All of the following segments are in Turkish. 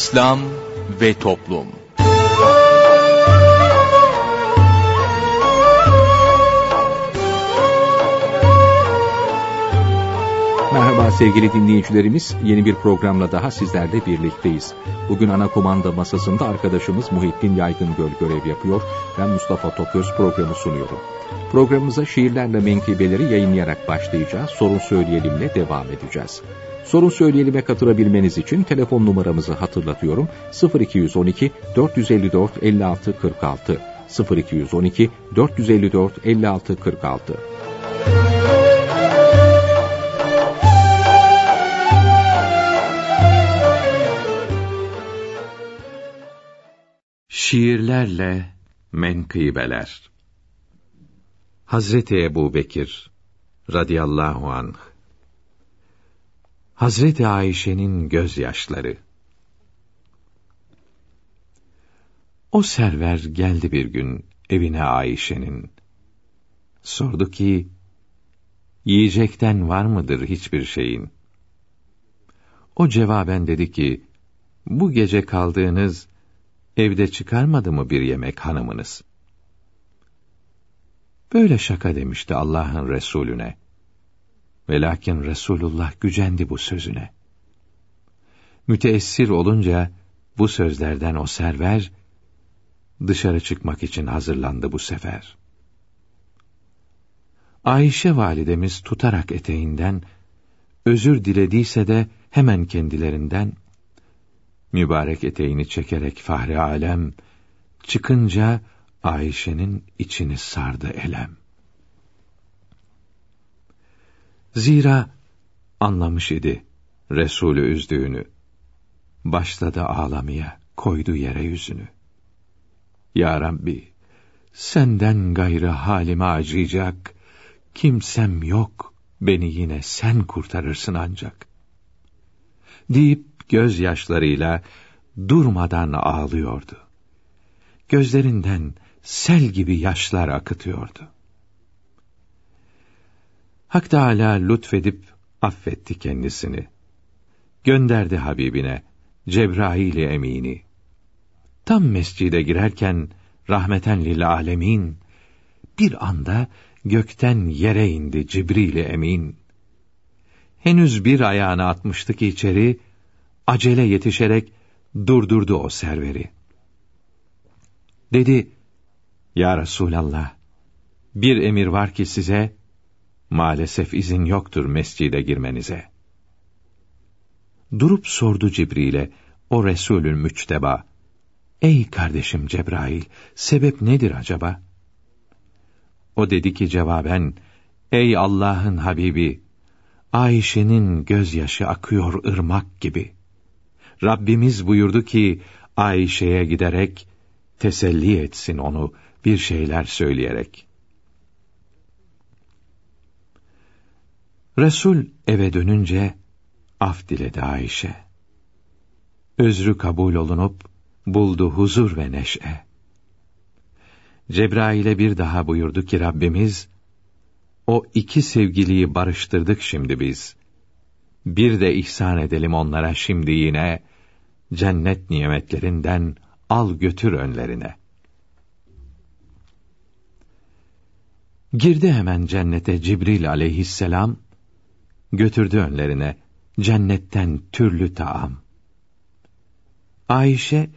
İslam ve Toplum Merhaba sevgili dinleyicilerimiz, yeni bir programla daha sizlerle birlikteyiz. Bugün ana komanda masasında arkadaşımız Muhittin Yaygıngöl görev yapıyor. Ben Mustafa Toköz programı sunuyorum. Programımıza şiirlerle menkıbeleri yayınlayarak başlayacağız. Sorun söyleyelimle devam edeceğiz. Sorun söyleyelim'e katılabilmeniz için telefon numaramızı hatırlatıyorum. 0212 454 56 46 0212 454 56 46 Şiirlerle menkıbeler Hazreti Ebu Bekir radıyallahu anh Hazreti Ayşe'nin gözyaşları O server geldi bir gün evine Ayşe'nin. Sordu ki, yiyecekten var mıdır hiçbir şeyin? O cevaben dedi ki, bu gece kaldığınız evde çıkarmadı mı bir yemek hanımınız? Böyle şaka demişti Allah'ın Resulüne. Ve lakin Resulullah gücendi bu sözüne. Müteessir olunca bu sözlerden o server dışarı çıkmak için hazırlandı bu sefer. Ayşe validemiz tutarak eteğinden özür dilediyse de hemen kendilerinden mübarek eteğini çekerek Fahri Alem çıkınca Ayşe'nin içini sardı elem. Zira anlamış idi Resulü üzdüğünü. Başladı ağlamaya, koydu yere yüzünü. Ya Rabbi, senden gayrı halime acıyacak, kimsem yok, beni yine sen kurtarırsın ancak. Deyip gözyaşlarıyla durmadan ağlıyordu. Gözlerinden sel gibi yaşlar akıtıyordu. Hak Teâlâ lütfedip affetti kendisini. Gönderdi Habibine, Cebrail-i Emini. Tam mescide girerken, rahmeten lil alemin, bir anda gökten yere indi Cibril-i Emin. Henüz bir ayağını atmıştı ki içeri, acele yetişerek durdurdu o serveri. Dedi, Ya Resulallah, bir emir var ki size, maalesef izin yoktur mescide girmenize. Durup sordu Cibril'e, o Resulün müçteba, Ey kardeşim Cebrail, sebep nedir acaba? O dedi ki cevaben, Ey Allah'ın Habibi, Ayşe'nin gözyaşı akıyor ırmak gibi. Rabbimiz buyurdu ki, Ayşe'ye giderek, teselli etsin onu bir şeyler söyleyerek. Resul eve dönünce af diledi Ayşe. Özrü kabul olunup buldu huzur ve neşe. Cebrail'e bir daha buyurdu ki Rabbimiz, o iki sevgiliyi barıştırdık şimdi biz. Bir de ihsan edelim onlara şimdi yine, cennet nimetlerinden al götür önlerine. Girdi hemen cennete Cibril aleyhisselam, götürdü önlerine cennetten türlü taam. Ayşe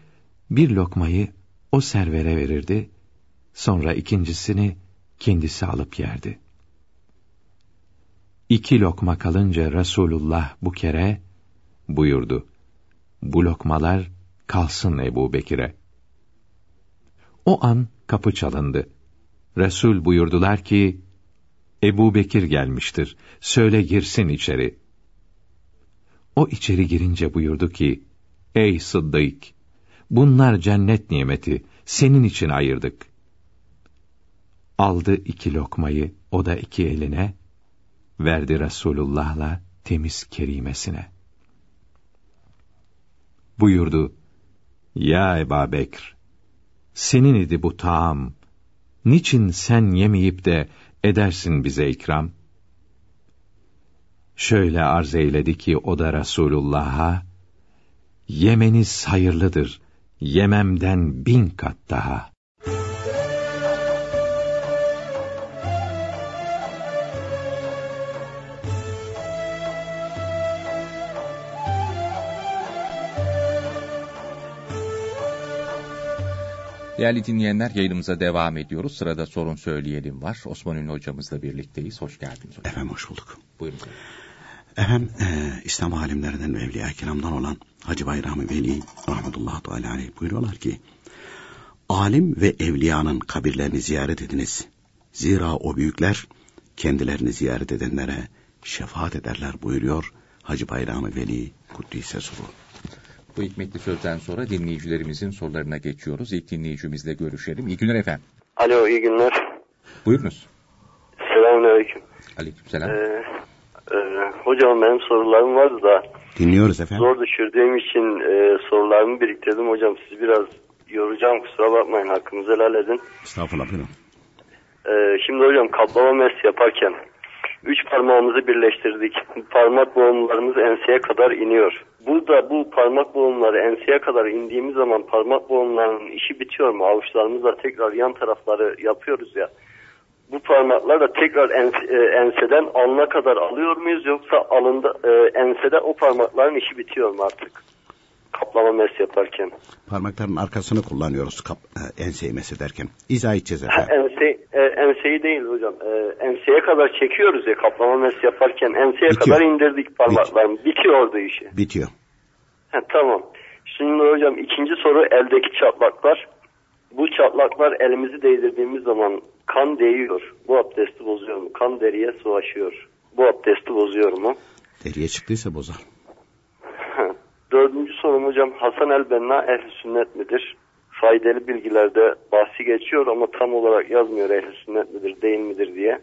bir lokmayı o servere verirdi, sonra ikincisini kendisi alıp yerdi. İki lokma kalınca Resulullah bu kere buyurdu. Bu lokmalar kalsın Ebu Bekir'e. O an kapı çalındı. Resul buyurdular ki, Ebu Bekir gelmiştir, söyle girsin içeri. O içeri girince buyurdu ki, Ey Sıddık! Bunlar cennet nimeti, senin için ayırdık. Aldı iki lokmayı, o da iki eline, verdi Resulullah'la temiz kerimesine. Buyurdu, Ya Eba Bekr, senin idi bu taam, niçin sen yemeyip de edersin bize ikram? Şöyle arz eyledi ki o da Resulullah'a, Yemeniz hayırlıdır. Yememden bin kat daha. Değerli dinleyenler yayınımıza devam ediyoruz. Sırada sorun söyleyelim var. Osman Ünlü hocamızla birlikteyiz. Hoş geldiniz hocam. Efendim hoş bulduk. Buyurun. Efendim e, İslam alimlerinden ve Evliya Kiram'dan olan Hacı Bayrami Veli rahmetullahi teala aleyh buyuruyorlar ki alim ve evliyanın kabirlerini ziyaret ediniz. Zira o büyükler kendilerini ziyaret edenlere şefaat ederler buyuruyor Hacı Bayrami Veli Kuddise Suru. Bu hikmetli sözden sonra dinleyicilerimizin sorularına geçiyoruz. İlk dinleyicimizle görüşelim. İyi günler efendim. Alo iyi günler. Buyurunuz. Selamünaleyküm. Aleykümselam. Ee, e, hocam benim sorularım vardı da Dinliyoruz efendim. zor düşürdüğüm için e, sorularımı biriktirdim hocam. Sizi biraz yoracağım kusura bakmayın hakkınızı helal edin. Estağfurullah buyurun. Ee, şimdi hocam kaplama mes yaparken üç parmağımızı birleştirdik. Parmak boğumlarımız enseye kadar iniyor. Burada bu parmak boğumları enseye kadar indiğimiz zaman parmak boğumlarının işi bitiyor mu? Avuçlarımızla tekrar yan tarafları yapıyoruz ya. Bu parmaklar da tekrar ens- e, enseden alına kadar alıyor muyuz yoksa alında e, ensede o parmakların işi bitiyor mu artık? Kaplama mes yaparken. Parmakların arkasını kullanıyoruz kap, e, enseyi mesederken. İzah edeceğiz efendim. ense, e, enseyi değil hocam. E, enseye kadar çekiyoruz ya kaplama mes yaparken. Enseye Bitiyor. kadar indirdik parmaklarını. Bitiyordu işi. Bitiyor. Ha, tamam. Şimdi hocam ikinci soru eldeki çatlaklar. Bu çatlaklar elimizi değdirdiğimiz zaman kan değiyor. Bu abdesti bozuyor mu? Kan deriye sulaşıyor. Bu abdesti bozuyor mu? Deriye çıktıysa bozar. Dördüncü sorum hocam Hasan el-Benna ehl sünnet midir? Faydalı bilgilerde bahsi geçiyor ama tam olarak yazmıyor ehl sünnet midir değil midir diye.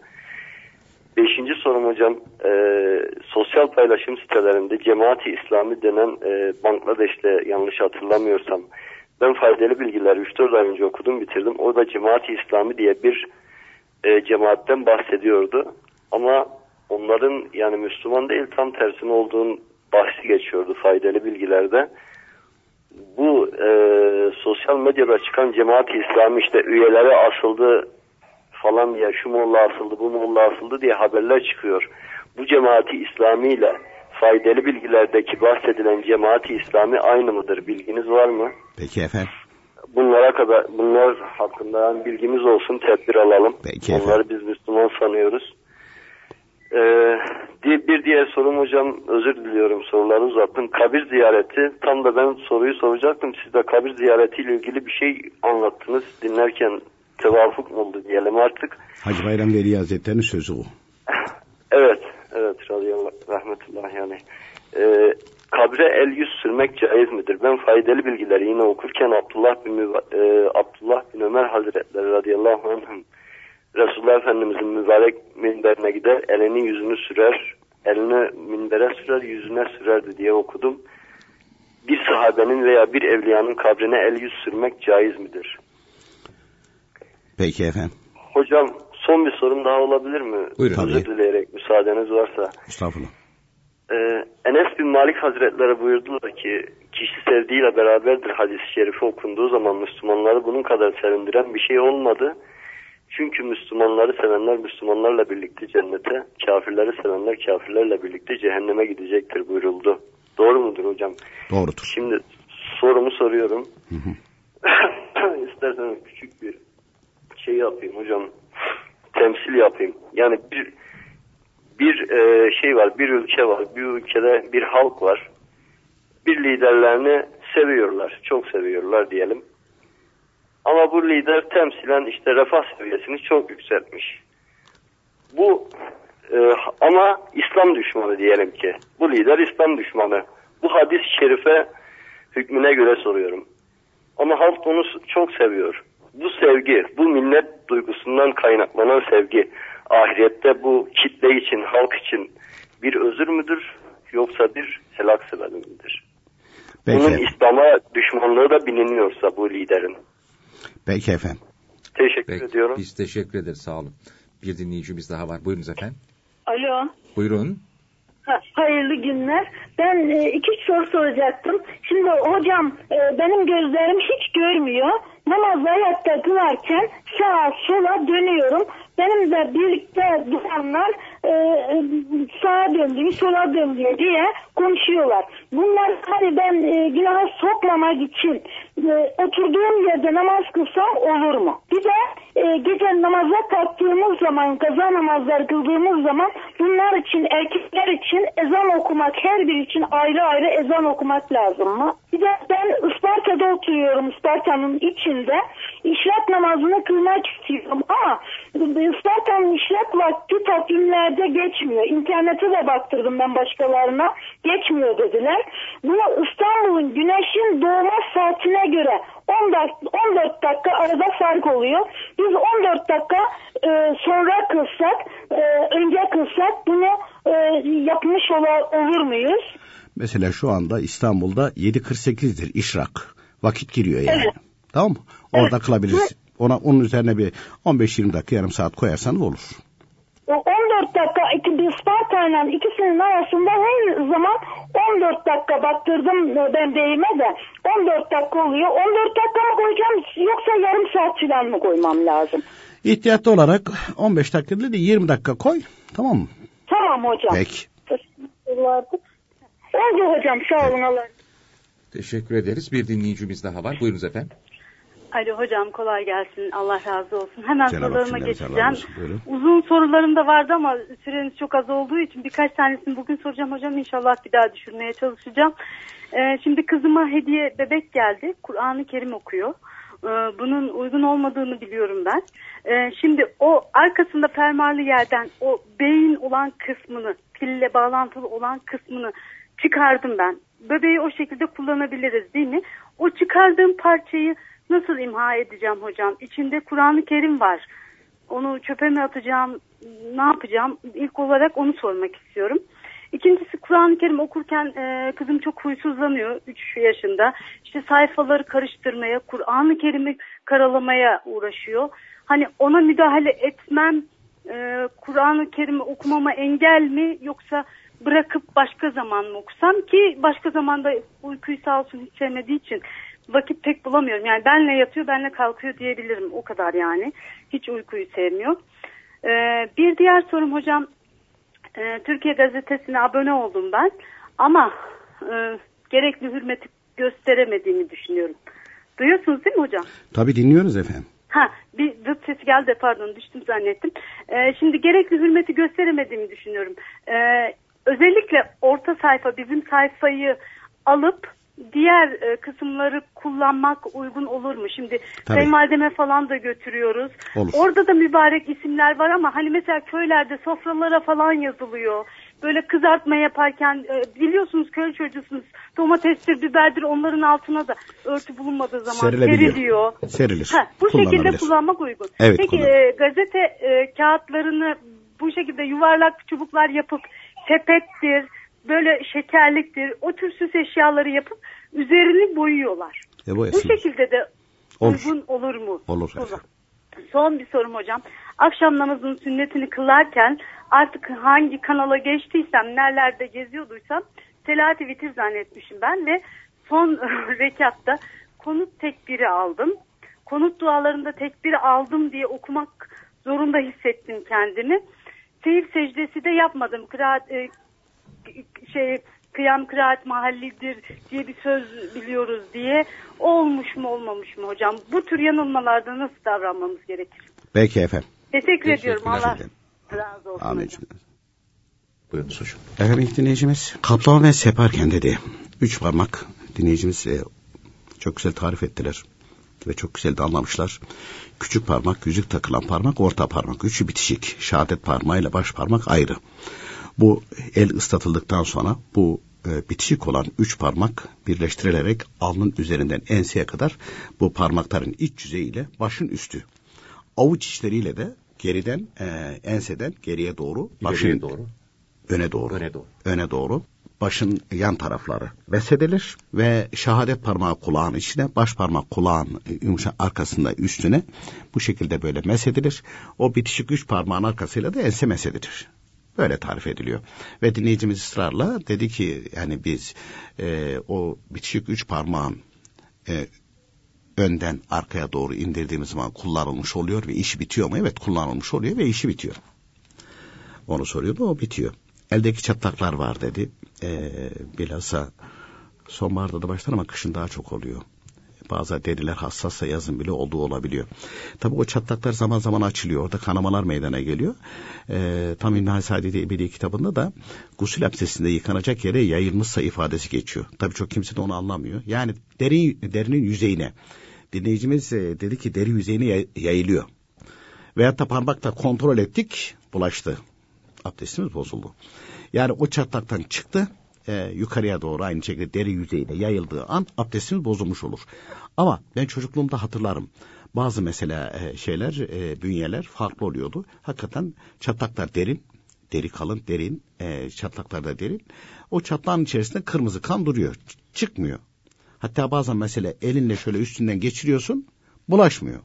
Beşinci sorum hocam e, sosyal paylaşım sitelerinde Cemaati İslami denen e, Bangladeş'te yanlış hatırlamıyorsam ben faydalı bilgiler 3-4 ay önce okudum bitirdim. Orada Cemaati İslami diye bir e, cemaatten bahsediyordu. Ama onların yani Müslüman değil tam tersine olduğun bahsi geçiyordu faydalı bilgilerde. Bu e, sosyal medyada çıkan Cemaat-i İslami işte üyeleri asıldı falan diye şu molla asıldı bu molla asıldı diye haberler çıkıyor. Bu Cemaat-i İslami ile faydalı bilgilerdeki bahsedilen Cemaat-i İslami aynı mıdır? Bilginiz var mı? Peki efendim. Bunlara kadar bunlar hakkında bilgimiz olsun tedbir alalım. Peki Onları efendim. biz Müslüman sanıyoruz. Ee, bir diğer sorum hocam özür diliyorum soruları uzattım. Kabir ziyareti tam da ben soruyu soracaktım. Siz de kabir ziyaretiyle ilgili bir şey anlattınız. Dinlerken tevafuk mu oldu diyelim artık. Hacı Bayram Veli Hazretleri'nin sözü o. Evet, evet radıyallahu rahmetullah yani. Ee, kabre el yüz sürmek caiz midir? Ben faydalı bilgileri yine okurken Abdullah bin, Müba- e, Abdullah bin Ömer Hazretleri radıyallahu anh'ın Resulullah Efendimizin mübarek minberine gider, elini yüzünü sürer, elini minbere sürer, yüzüne sürerdi diye okudum. Bir sahabenin veya bir evliyanın kabrine el yüz sürmek caiz midir? Peki efendim. Hocam son bir sorum daha olabilir mi? Buyurun. Özür dileyerek müsaadeniz varsa. Estağfurullah. Ee, Enes bin Malik Hazretleri buyurdular ki kişi sevdiğiyle beraberdir hadis-i şerifi okunduğu zaman Müslümanları bunun kadar sevindiren bir şey olmadı. Çünkü Müslümanları sevenler Müslümanlarla birlikte cennete, kafirleri sevenler kafirlerle birlikte cehenneme gidecektir buyuruldu. Doğru mudur hocam? Doğrudur. Şimdi sorumu soruyorum. Hı hı. İsterseniz küçük bir şey yapayım hocam. Temsil yapayım. Yani bir bir e, şey var, bir ülke var. Bir ülkede bir halk var. Bir liderlerini seviyorlar. Çok seviyorlar diyelim. Ama bu lider temsilen işte refah seviyesini çok yükseltmiş. Bu e, ama İslam düşmanı diyelim ki. Bu lider İslam düşmanı. Bu hadis-i şerife hükmüne göre soruyorum. Ama halk onu çok seviyor. Bu sevgi, bu minnet duygusundan kaynaklanan sevgi ahirette bu kitle için, halk için bir özür müdür yoksa bir helak sebebi midir? Peki Bunun. İslam'a düşmanlığı da bilinmiyorsa bu liderin. Peki efendim. Teşekkür Peki, ediyorum. Biz teşekkür ederiz. Sağ olun. Bir dinleyicimiz daha var. Buyurunuz efendim. Alo. Buyurun. Hayırlı günler. Ben e, iki soru soracaktım. Şimdi hocam e, benim gözlerim hiç görmüyor. Namaz ayakta kılarken sağa sola dönüyorum. Benim de birlikte duranlar e, sağa döndüğüm, sola döndüğüm diye konuşuyorlar. Bunlar hani ben e, günaha sokmamak için e, oturduğum yerde namaz kılsam olur mu? Bir de e, gece namaza kalktığımız zaman, kaza namazlar kıldığımız zaman bunlar için, erkekler için ezan okumak, her bir için ayrı ayrı ezan okumak lazım mı? Bir de ben Isparta'da oturuyorum, Isparta'nın içinde. İşrak namazını kılmak istiyorum ama Isparta'nın işrak vakti takvimlerde geçmiyor. İnternete de baktırdım ben başkalarına. Geçmiyor dediler. Bunu İstanbul'un güneşin doğma saatine göre 14, 14 dakika arada fark oluyor. Biz 14 dakika e, sonra kılsak, e, önce kılsak bunu e, yapmış olur muyuz? Mesela şu anda İstanbul'da 7.48'dir işrak. Vakit giriyor yani. Evet. Tamam mı? Orada Evet. kılabiliriz. Ona onun üzerine bir 15-20 dakika yarım saat koyarsanız olur. O 14 dakika iki, bir ile ikisinin arasında her zaman 14 dakika baktırdım e, ben deyime de 14 dakika oluyor. 14 dakika mı koyacağım yoksa yarım saat falan mı koymam lazım? İhtiyatlı olarak 15 dakika değil de 20 dakika koy. Tamam mı? Tamam hocam. Peki. Teşekkürler. Oldu hocam sağ olun Allah. Teşekkür ederiz. Bir dinleyicimiz daha var. Buyurunuz efendim. Alo hocam kolay gelsin. Allah razı olsun. Hemen Cenab-ı Hak sorularıma geçeceğim. Uzun sorularım da vardı ama süreniz çok az olduğu için birkaç tanesini bugün soracağım hocam. İnşallah bir daha düşürmeye çalışacağım. Ee, şimdi kızıma hediye bebek geldi. Kur'an-ı Kerim okuyor. Ee, bunun uygun olmadığını biliyorum ben. Ee, şimdi o arkasında fermuarlı yerden o beyin olan kısmını, pille bağlantılı olan kısmını çıkardım ben. Bebeği o şekilde kullanabiliriz değil mi? O çıkardığım parçayı nasıl imha edeceğim hocam? İçinde Kur'an-ı Kerim var. Onu çöpe mi atacağım? Ne yapacağım? İlk olarak onu sormak istiyorum. İkincisi Kur'an-ı Kerim okurken e, kızım çok huysuzlanıyor 3 yaşında. İşte sayfaları karıştırmaya, Kur'an-ı Kerim'i karalamaya uğraşıyor. Hani ona müdahale etmem e, Kur'an-ı Kerim'i okumama engel mi yoksa bırakıp başka zaman mı okusam ki başka zamanda uykuyu sağ olsun hiç sevmediği için vakit pek bulamıyorum. Yani benle yatıyor benle kalkıyor diyebilirim o kadar yani. Hiç uykuyu sevmiyor. Ee, bir diğer sorum hocam e, Türkiye Gazetesi'ne abone oldum ben ama e, gerekli hürmeti gösteremediğimi düşünüyorum. Duyuyorsunuz değil mi hocam? Tabii dinliyoruz efendim. Ha bir zıt sesi geldi de pardon düştüm zannettim. Ee, şimdi gerekli hürmeti gösteremediğimi düşünüyorum. Ee, özellikle orta sayfa bizim sayfayı alıp diğer e, kısımları kullanmak uygun olur mu? Şimdi kayınvalideme falan da götürüyoruz. Olur. Orada da mübarek isimler var ama hani mesela köylerde sofralara falan yazılıyor. Böyle kızartma yaparken e, biliyorsunuz köy çocuğusunuz domatestir, biberdir onların altına da örtü bulunmadığı zaman seriliyor. Serilir. Ha, bu şekilde kullanmak uygun. Evet, Peki e, gazete e, kağıtlarını bu şekilde yuvarlak çubuklar yapıp sepettir, böyle şekerliktir, o tür süs eşyaları yapıp üzerini boyuyorlar. E, Bu şekilde de Olur. uygun olur mu? Olur. Son bir sorum hocam. Akşam namazının sünnetini kılarken artık hangi kanala geçtiysem, nerelerde geziyorduysam Selahat-i Vitir zannetmişim ben ve son rekatta konut tekbiri aldım. Konut dualarında tekbiri aldım diye okumak zorunda hissettim kendimi. Seyir secdesi de yapmadım. Kıraat, e, şey kıyam kıraat mahallidir diye bir söz biliyoruz diye olmuş mu olmamış mı hocam? Bu tür yanılmalarda nasıl davranmamız gerekir? Peki efendim. Teşekkür ediyorum. Teşekkürler Allah razı olsun. Amin. Buyurunuz hocam. Efendim ilk dinleyicimiz kaplama ve separken dedi. Üç parmak dinleyicimiz e, çok güzel tarif ettiler. Ve çok güzel de anlamışlar. Küçük parmak, yüzük takılan parmak, orta parmak. Üçü bitişik. Şehadet parmağıyla baş parmak ayrı. Bu el ıslatıldıktan sonra bu e, bitişik olan üç parmak birleştirilerek alnın üzerinden enseye kadar bu parmakların iç yüzeyiyle başın üstü. Avuç içleriyle de geriden e, enseden geriye doğru başın İleriye doğru. öne doğru. Öne doğru. Öne doğru. Başın yan tarafları mesedilir ve şehadet parmağı kulağın içine, baş parmak kulağın yumuşak arkasında üstüne bu şekilde böyle mesedilir. O bitişik üç parmağın arkasıyla da ense mesedilir. Böyle tarif ediliyor. Ve dinleyicimiz ısrarla dedi ki yani biz e, o bitişik üç parmağın e, önden arkaya doğru indirdiğimiz zaman kullanılmış oluyor ve işi bitiyor mu? Evet kullanılmış oluyor ve işi bitiyor. Onu soruyordu o bitiyor. Eldeki çatlaklar var dedi. Ee, bilhassa sonbaharda da başlar ama kışın daha çok oluyor. Bazı deriler hassassa yazın bile olduğu olabiliyor. Tabi o çatlaklar zaman zaman açılıyor. Orada kanamalar meydana geliyor. Ee, tam İnnal Saadeti Ebedi kitabında da gusül abdestinde yıkanacak yere yayılmışsa ifadesi geçiyor. Tabi çok kimse de onu anlamıyor. Yani derin, derinin yüzeyine. Dinleyicimiz e, dedi ki deri yüzeyine yayılıyor. Veyahut da parmakla kontrol ettik bulaştı. Abdestimiz bozuldu. Yani o çatlaktan çıktı e, yukarıya doğru aynı şekilde deri yüzeyine yayıldığı an abdestimiz bozulmuş olur. Ama ben çocukluğumda hatırlarım. Bazı mesela e, şeyler, e, bünyeler farklı oluyordu. Hakikaten çatlaklar derin, deri kalın, derin, e, çatlaklar da derin. O çatlağın içerisinde kırmızı kan duruyor, çıkmıyor. Hatta bazen mesela elinle şöyle üstünden geçiriyorsun, bulaşmıyor.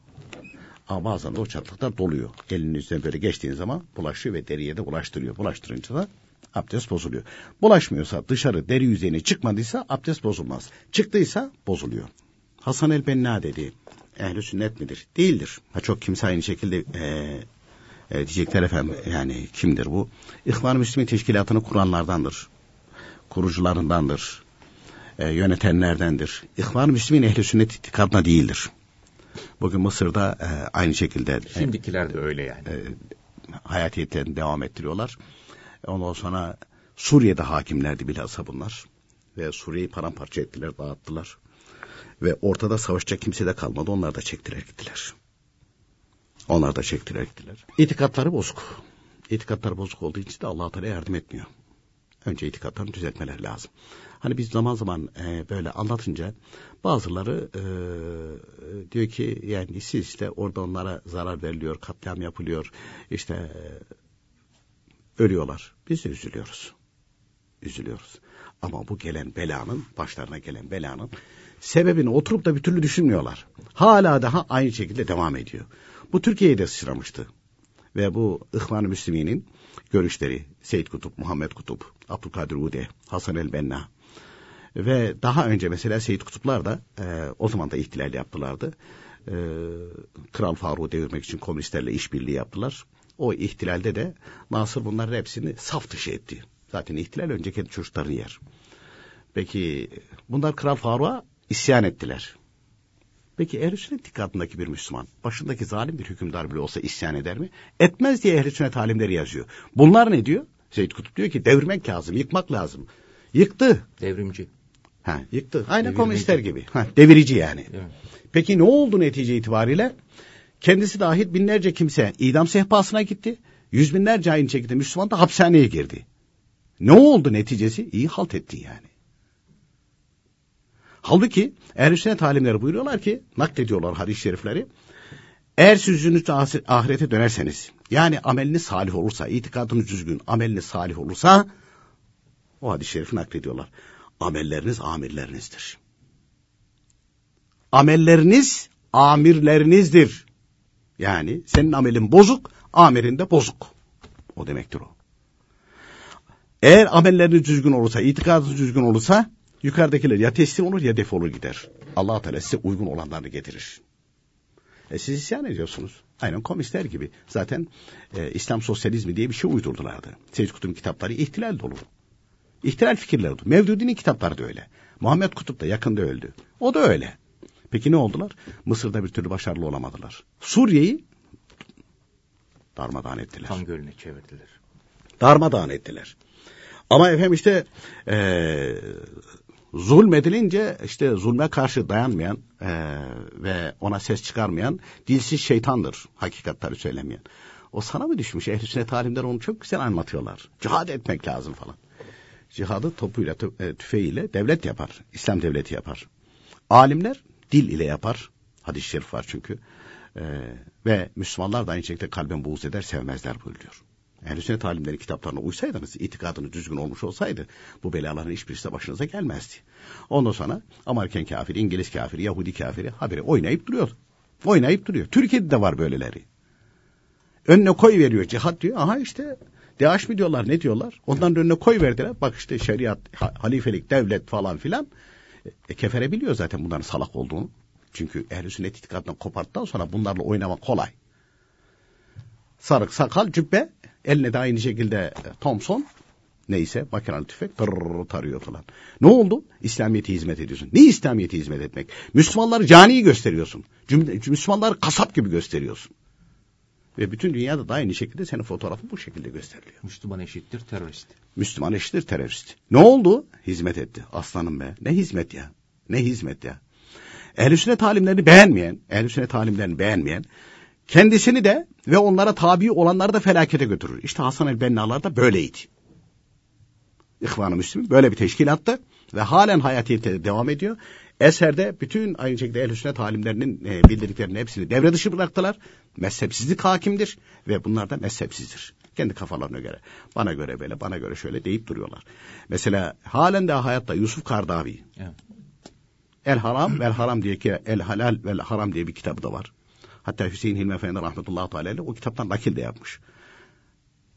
Ama bazen de o çatlaklar doluyor. Elinin üstüne böyle geçtiğin zaman bulaşıyor ve deriye de ulaştırıyor. Bulaştırınca da abdest bozuluyor. Bulaşmıyorsa dışarı deri yüzeyine çıkmadıysa abdest bozulmaz. Çıktıysa bozuluyor. Hasan el-Benna dedi. Ehli sünnet midir? Değildir. Ha, çok kimse aynı şekilde e, e, diyecekler efendim yani kimdir bu? İhvan-ı Müslümin teşkilatını kuranlardandır. Kurucularındandır. E, yönetenlerdendir. İhvan-ı Müslümin ehli sünnet itikadına değildir. Bugün Mısır'da e, aynı şekilde Şimdikiler de öyle yani. E, hayatiyetlerini devam ettiriyorlar. Ondan sonra Suriye'de hakimlerdi bilhassa bunlar. Ve Suriye'yi paramparça ettiler, dağıttılar. Ve ortada savaşacak kimse de kalmadı. Onlar da çektiler gittiler. Onlar da çektiler gittiler. İtikatları bozuk. İtikatları bozuk olduğu için de allah Teala yardım etmiyor. Önce itikatlarını düzeltmeler lazım. Hani biz zaman zaman e, böyle anlatınca bazıları e, diyor ki yani siz işte orada onlara zarar veriliyor, katliam yapılıyor, işte e, ölüyorlar. Biz üzülüyoruz. Üzülüyoruz. Ama bu gelen belanın, başlarına gelen belanın sebebini oturup da bir türlü düşünmüyorlar. Hala daha aynı şekilde devam ediyor. Bu Türkiye'ye de sıçramıştı. Ve bu İhvan-ı Müslümin'in görüşleri, Seyyid Kutup, Muhammed Kutup, Abdülkadir Ude, Hasan el-Benna ve daha önce mesela Seyyid Kutuplar da e, o zaman da ihtilal yaptılardı. E, Kral Faruk'u devirmek için komünistlerle işbirliği yaptılar. O ihtilalde de Nasır bunların hepsini saf dışı etti. Zaten ihtilal önce kendi çocuklarını yer. Peki bunlar Kral Faruk'a isyan ettiler. Peki ehl sünnet adındaki bir Müslüman başındaki zalim bir hükümdar bile olsa isyan eder mi? Etmez diye ehl sünnet alimleri yazıyor. Bunlar ne diyor? Seyyid Kutup diyor ki devirmek lazım, yıkmak lazım. Yıktı. Devrimci. Ha, yıktı. Aynı komünistler gibi. Ha, devirici yani. Evet. Peki ne oldu netice itibariyle? Kendisi dahil binlerce kimse idam sehpasına gitti. Yüz binlerce aynı şekilde Müslüman da hapishaneye girdi. Ne oldu neticesi? İyi halt etti yani. Halbuki ehl sünnet alimleri buyuruyorlar ki naklediyorlar hadis-i şerifleri. Eğer siz yüzünüzü ahirete dönerseniz yani ameliniz salih olursa, itikadınız düzgün, ameliniz salih olursa o hadis-i şerifi naklediyorlar. Amelleriniz amirlerinizdir. Amelleriniz amirlerinizdir. Yani senin amelin bozuk, amirin de bozuk. O demektir o. Eğer amelleriniz düzgün olursa, itikadınız düzgün olursa yukarıdakiler ya teslim olur ya defolur gider. allah Teala size uygun olanlarını getirir. E siz isyan ediyorsunuz. Aynen komistler gibi. Zaten e, İslam sosyalizmi diye bir şey uydurdulardı. Seyyid Kutup'un kitapları ihtilal dolu. İhtilal fikirleri oldu. Mevdudi'nin kitapları da öyle. Muhammed Kutup da yakında öldü. O da öyle. Peki ne oldular? Mısır'da bir türlü başarılı olamadılar. Suriye'yi darmadağın ettiler. Kan gölüne çevirdiler. Darmadağın ettiler. Ama efendim işte ee, zulmedilince işte zulme karşı dayanmayan ee, ve ona ses çıkarmayan dilsiz şeytandır hakikatleri söylemeyen. O sana mı düşmüş? Ehl-i sünnet alimler onu çok güzel anlatıyorlar. Cihad etmek lazım falan. Cihadı topuyla, e, tüfeğiyle devlet yapar. İslam devleti yapar. Alimler dil ile yapar. Hadis-i şerif var çünkü. Ee, ve Müslümanlar da aynı şekilde kalben buğz eder, sevmezler buyuruyor. Ehl-i sünnet alimleri kitaplarına uysaydınız, itikadınız düzgün olmuş olsaydı bu belaların hiçbirisi de başınıza gelmezdi. Ondan sonra Amerikan kafiri, İngiliz kafiri, Yahudi kafiri haberi oynayıp duruyor. Oynayıp duruyor. Türkiye'de de var böyleleri. Önüne koy veriyor cihat diyor. Aha işte DH mi diyorlar ne diyorlar? Ondan önüne koy verdiler. Bak işte şeriat, halifelik, devlet falan filan. E, kefere biliyor zaten bunların salak olduğunu. Çünkü ehl-i sünnet itikadından koparttıktan sonra bunlarla oynamak kolay. Sarık, sakal, cübbe, eline de aynı şekilde e, Thompson, neyse makinalı tüfek tırrrr tarıyor falan. Ne oldu? İslamiyet'e hizmet ediyorsun. Ne İslamiyet'e hizmet etmek? Müslümanları caniyi gösteriyorsun. Müslümanları kasap gibi gösteriyorsun. Ve bütün dünyada da aynı şekilde senin fotoğrafın bu şekilde gösteriliyor. Müslüman eşittir terörist. Müslüman eşittir terörist. Ne oldu? Hizmet etti. Aslanım be. Ne hizmet ya? Ne hizmet ya? Ehl-i sünnet talimlerini beğenmeyen, ehl-i sünnet talimlerini beğenmeyen, kendisini de ve onlara tabi olanları da felakete götürür. İşte Hasan el-Benna'lar da böyleydi. İhvan-ı Müslümin böyle bir teşkilattı ve halen hayatiyette devam ediyor. Eserde bütün aynı şekilde ehl sünnet alimlerinin e, bildirdiklerinin hepsini devre dışı bıraktılar. Mezhepsizlik hakimdir ve bunlar da mezhepsizdir. Kendi kafalarına göre. Bana göre böyle, bana göre şöyle deyip duruyorlar. Mesela halen de hayatta Yusuf Kardavi. Evet. El Haram vel Haram diye ki El Halal vel Haram diye bir kitabı da var. Hatta Hüseyin Hilmi Efendi rahmetullahi teala o kitaptan nakil de yapmış.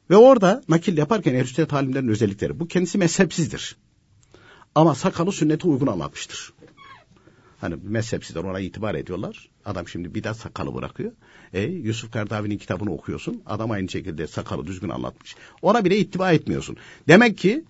Ve orada nakil yaparken ehl sünnet özellikleri. Bu kendisi mezhepsizdir. Ama sakalı sünnete uygun anlatmıştır. Hani mezhepsizler ona itibar ediyorlar. Adam şimdi bir daha sakalı bırakıyor. E, Yusuf Kardavi'nin kitabını okuyorsun. Adam aynı şekilde sakalı düzgün anlatmış. Ona bile ittiba etmiyorsun. Demek ki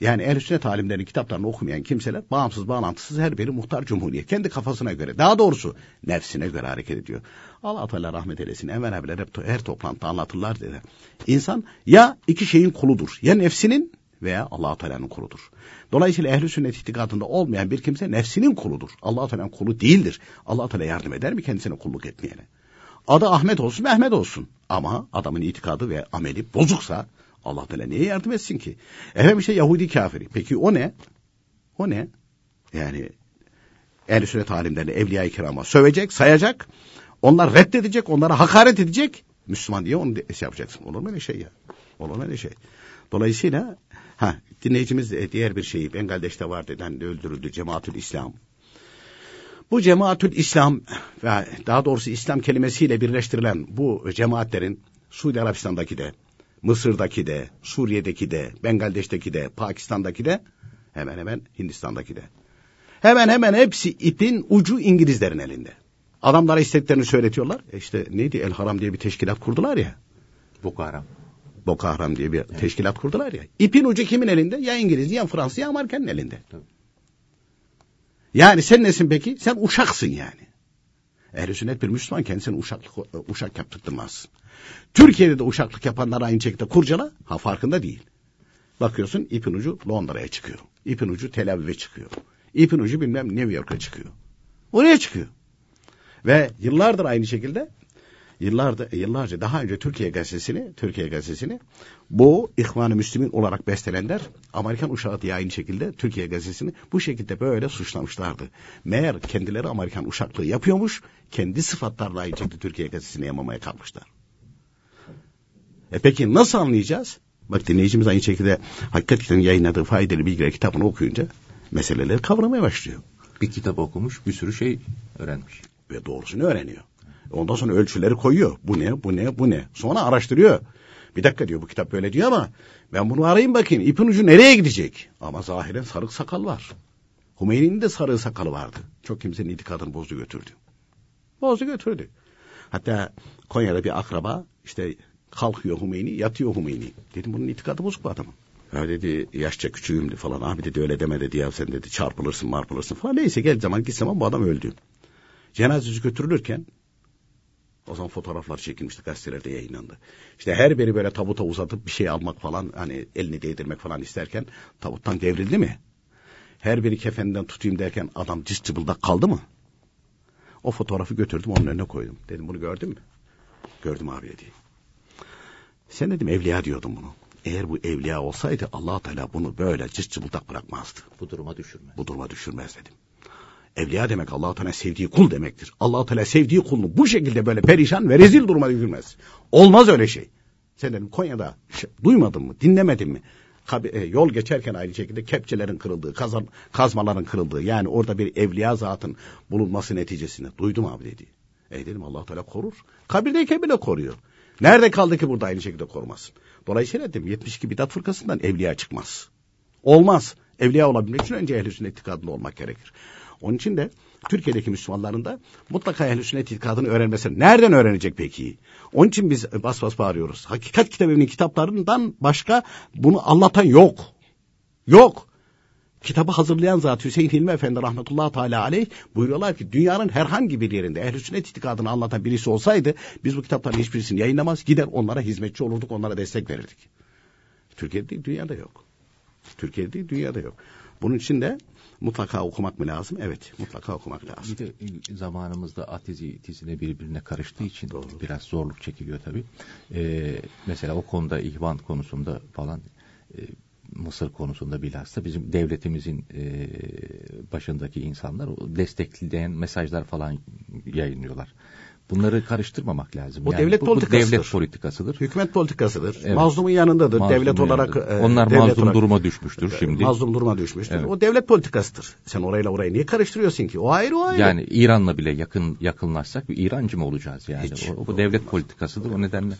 yani ehl sünnet alimlerinin kitaplarını okumayan kimseler bağımsız bağlantısız her biri muhtar cumhuriyet. Kendi kafasına göre daha doğrusu nefsine göre hareket ediyor. Allah Teala rahmet eylesin. Emel abiler hep her toplantıda anlatırlar dedi. İnsan ya iki şeyin kuludur. Ya nefsinin veya allah Teala'nın kuludur. Dolayısıyla ehli sünnet itikadında olmayan bir kimse nefsinin kuludur. allah Teala'nın kulu değildir. allah Teala yardım eder mi kendisine kulluk etmeyene? Adı Ahmet olsun Mehmet olsun. Ama adamın itikadı ve ameli bozuksa Allah Teala niye yardım etsin ki? Efendim işte Yahudi kafiri. Peki o ne? O ne? Yani ehl sünnet alimlerini evliya-i kirama sövecek, sayacak. Onlar reddedecek, onlara hakaret edecek. Müslüman diye onu şey yapacaksın. Olur mu öyle şey ya? Olur mu öyle şey? Dolayısıyla ha dinleyicimiz diğer bir şeyi Bengaldeş'te var deden öldürüldü Cemaatül İslam. Bu Cemaatül İslam ve daha doğrusu İslam kelimesiyle birleştirilen bu cemaatlerin Suudi Arabistan'daki de, Mısır'daki de, Suriye'deki de, Bengaldeş'teki de, Pakistan'daki de, hemen hemen Hindistan'daki de. Hemen hemen hepsi ipin ucu İngilizlerin elinde. Adamlara istediklerini söyletiyorlar. E işte neydi El Haram diye bir teşkilat kurdular ya. Boko Haram. Boko Haram diye bir evet. teşkilat kurdular ya. İpin ucu kimin elinde? Ya İngiliz, ya Fransız, ya Amerika'nın elinde. Tabii. Yani sen nesin peki? Sen uşaksın yani. Ehl-i sünnet bir Müslüman kendisini uşaklık, uşak yaptırtmaz. Türkiye'de de uşaklık yapanlar aynı şekilde kurcala. Ha farkında değil. Bakıyorsun ipin ucu Londra'ya çıkıyor. İpin ucu Tel Aviv'e çıkıyor. İpin ucu bilmem New York'a çıkıyor. Oraya çıkıyor. Ve yıllardır aynı şekilde yıllardır, yıllarca daha önce Türkiye gazetesini, Türkiye gazetesini bu İhvan-ı Müslümin olarak bestelenler Amerikan uşağı diye aynı şekilde Türkiye gazetesini bu şekilde böyle suçlamışlardı. Meğer kendileri Amerikan uşaklığı yapıyormuş, kendi sıfatlarla aynı şekilde Türkiye gazetesini yamamaya kalmışlar. E peki nasıl anlayacağız? Bak dinleyicimiz aynı şekilde hakikaten yayınladığı faydalı bilgiler kitabını okuyunca meseleleri kavramaya başlıyor. Bir kitap okumuş bir sürü şey öğrenmiş. Ve doğrusunu öğreniyor. Ondan sonra ölçüleri koyuyor. Bu ne, bu ne, bu ne. Sonra araştırıyor. Bir dakika diyor bu kitap böyle diyor ama ben bunu arayayım bakayım. İpin ucu nereye gidecek? Ama zahiren sarık sakal var. Hümeyni'nin de sarığı sakalı vardı. Çok kimsenin itikadını bozdu götürdü. Bozdu götürdü. Hatta Konya'da bir akraba işte kalkıyor Hümeyni, yatıyor Hümeyni. Dedim bunun itikadı bozuk bu adamın. Ya dedi yaşça küçüğümdü falan. Abi dedi öyle deme dedi ya sen dedi çarpılırsın marpılırsın falan. Neyse gel zaman git zaman bu adam öldü. Cenazesi götürülürken o zaman fotoğraflar çekilmişti gazetelerde yayınlandı. İşte her biri böyle tabuta uzatıp bir şey almak falan hani elini değdirmek falan isterken tabuttan devrildi mi? Her biri kefeninden tutayım derken adam cıbıldak kaldı mı? O fotoğrafı götürdüm onun önüne koydum. Dedim bunu gördün mü? Gördüm abi dedi. Sen dedim evliya diyordum bunu. Eğer bu evliya olsaydı allah Teala bunu böyle cız cıbıldak bırakmazdı. Bu duruma düşürmez. Bu duruma düşürmez dedim. Evliya demek allah Teala sevdiği kul demektir. allah Teala sevdiği kulunu bu şekilde böyle perişan ve rezil duruma düşürmez. Olmaz öyle şey. Sen dedim Konya'da şey, duymadın mı, dinlemedin mi? E, yol geçerken aynı şekilde kepçelerin kırıldığı, kazan, kazmaların kırıldığı yani orada bir evliya zatın bulunması neticesinde duydum abi dedi. E dedim allah Teala korur. Kabirdeyken bile koruyor. Nerede kaldı ki burada aynı şekilde korumasın? Dolayısıyla dedim 72 bidat fırkasından evliya çıkmaz. Olmaz. Evliya olabilmek için önce ehl-i sünnet itikadında olmak gerekir. Onun için de Türkiye'deki Müslümanların da mutlaka ehl-i sünnet itikadını öğrenmesi. Nereden öğrenecek peki? Onun için biz bas bas bağırıyoruz. Hakikat kitabının kitaplarından başka bunu anlatan yok. Yok. Kitabı hazırlayan zat Hüseyin Hilmi Efendi rahmetullahi teala aleyh buyuruyorlar ki dünyanın herhangi bir yerinde ehl-i sünnet itikadını anlatan birisi olsaydı biz bu kitapların hiçbirisini yayınlamaz gider onlara hizmetçi olurduk onlara destek verirdik. Türkiye'de değil dünyada yok. Türkiye'de değil dünyada yok. Bunun için de mutlaka okumak mı lazım? Evet mutlaka okumak lazım. Bir de zamanımızda atizi tizine birbirine karıştığı için Doğru. biraz zorluk çekiliyor tabii. Ee, mesela o konuda ihvan konusunda falan e, Mısır konusunda bilhassa bizim devletimizin e, başındaki insanlar destekleyen mesajlar falan yayınlıyorlar. Bunları karıştırmamak lazım. O yani devlet bu, politikasıdır. Bu devlet politikasıdır. Hükümet politikasıdır. Evet. Mazlumun yanındadır. Mazlumun devlet olarak. E, Onlar devlet mazlum olarak, duruma düşmüştür e, şimdi. Mazlum duruma düşmüştür. Evet. O devlet politikasıdır. Sen orayla orayı niye karıştırıyorsun ki? O ayrı o ayrı. Yani İran'la bile yakın yakınlaşsak bir İrancı mı olacağız yani? Hiç. O, bu devlet politikasıdır. O nedenle.